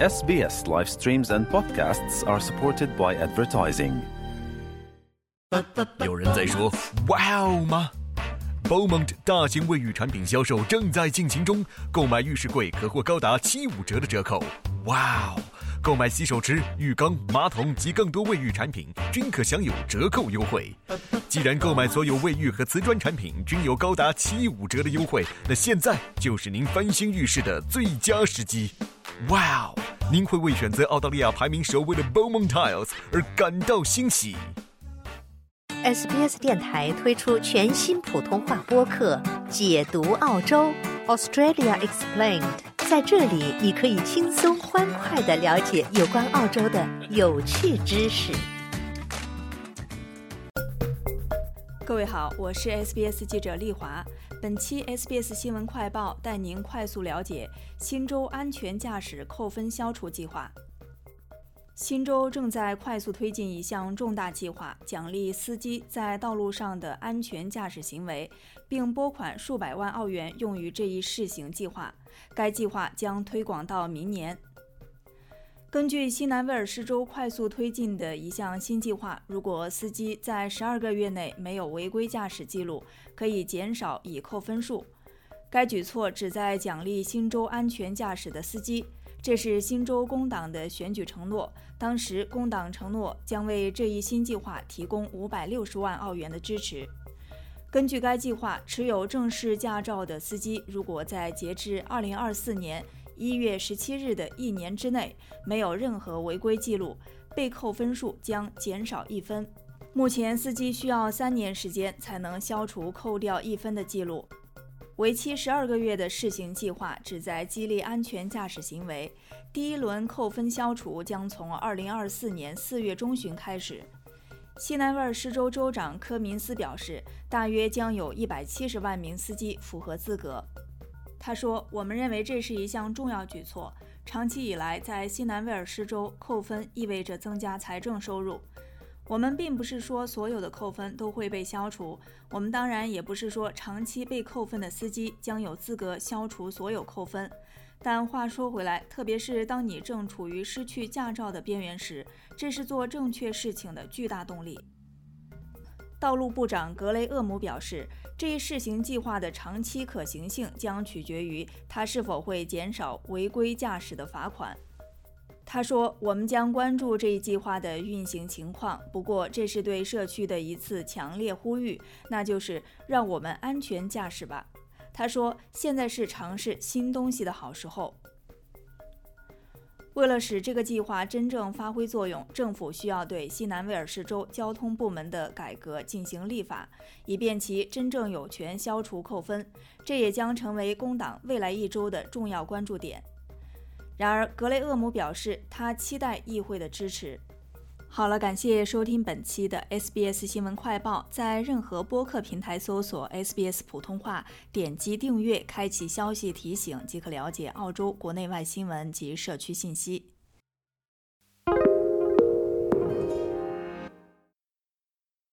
SBS live streams and podcasts are supported by advertising. 有人在说“哇哦”吗？Beaumont 大型卫浴产品销售正在进行中，购买浴室柜可获高达七五折的折扣。哇哦！购买洗手池、浴缸、马桶及更多卫浴产品均可享有折扣优惠。既然购买所有卫浴和瓷砖产品均有高达七五折的优惠，那现在就是您翻新浴室的最佳时机。哇哦！您会为选择澳大利亚排名首位的 Bowman Tiles 而感到欣喜。SBS 电台推出全新普通话播客《解读澳洲 Australia Explained》。在这里，你可以轻松欢快地了解有关澳洲的有趣知识。各位好，我是 SBS 记者丽华。本期 SBS 新闻快报带您快速了解新州安全驾驶扣分消除计划。新州正在快速推进一项重大计划，奖励司机在道路上的安全驾驶行为，并拨款数百万澳元用于这一试行计划。该计划将推广到明年。根据西南威尔士州快速推进的一项新计划，如果司机在十二个月内没有违规驾驶记录，可以减少已扣分数。该举措旨在奖励新州安全驾驶的司机，这是新州工党的选举承诺。当时，工党承诺将为这一新计划提供五百六十万澳元的支持。根据该计划，持有正式驾照的司机，如果在截至二零二四年一月十七日的一年之内没有任何违规记录，被扣分数将减少一分。目前，司机需要三年时间才能消除扣掉一分的记录。为期十二个月的试行计划旨在激励安全驾驶行为。第一轮扣分消除将从二零二四年四月中旬开始。西南威尔士州州长科明斯表示，大约将有一百七十万名司机符合资格。他说：“我们认为这是一项重要举措。长期以来，在西南威尔士州扣分意味着增加财政收入。我们并不是说所有的扣分都会被消除，我们当然也不是说长期被扣分的司机将有资格消除所有扣分。”但话说回来，特别是当你正处于失去驾照的边缘时，这是做正确事情的巨大动力。道路部长格雷厄姆表示，这一试行计划的长期可行性将取决于它是否会减少违规驾驶的罚款。他说：“我们将关注这一计划的运行情况，不过这是对社区的一次强烈呼吁，那就是让我们安全驾驶吧。”他说：“现在是尝试新东西的好时候。为了使这个计划真正发挥作用，政府需要对西南威尔士州交通部门的改革进行立法，以便其真正有权消除扣分。这也将成为工党未来一周的重要关注点。”然而，格雷厄姆表示，他期待议会的支持。好了，感谢收听本期的 SBS 新闻快报。在任何播客平台搜索 SBS 普通话，点击订阅，开启消息提醒，即可了解澳洲国内外新闻及社区信息。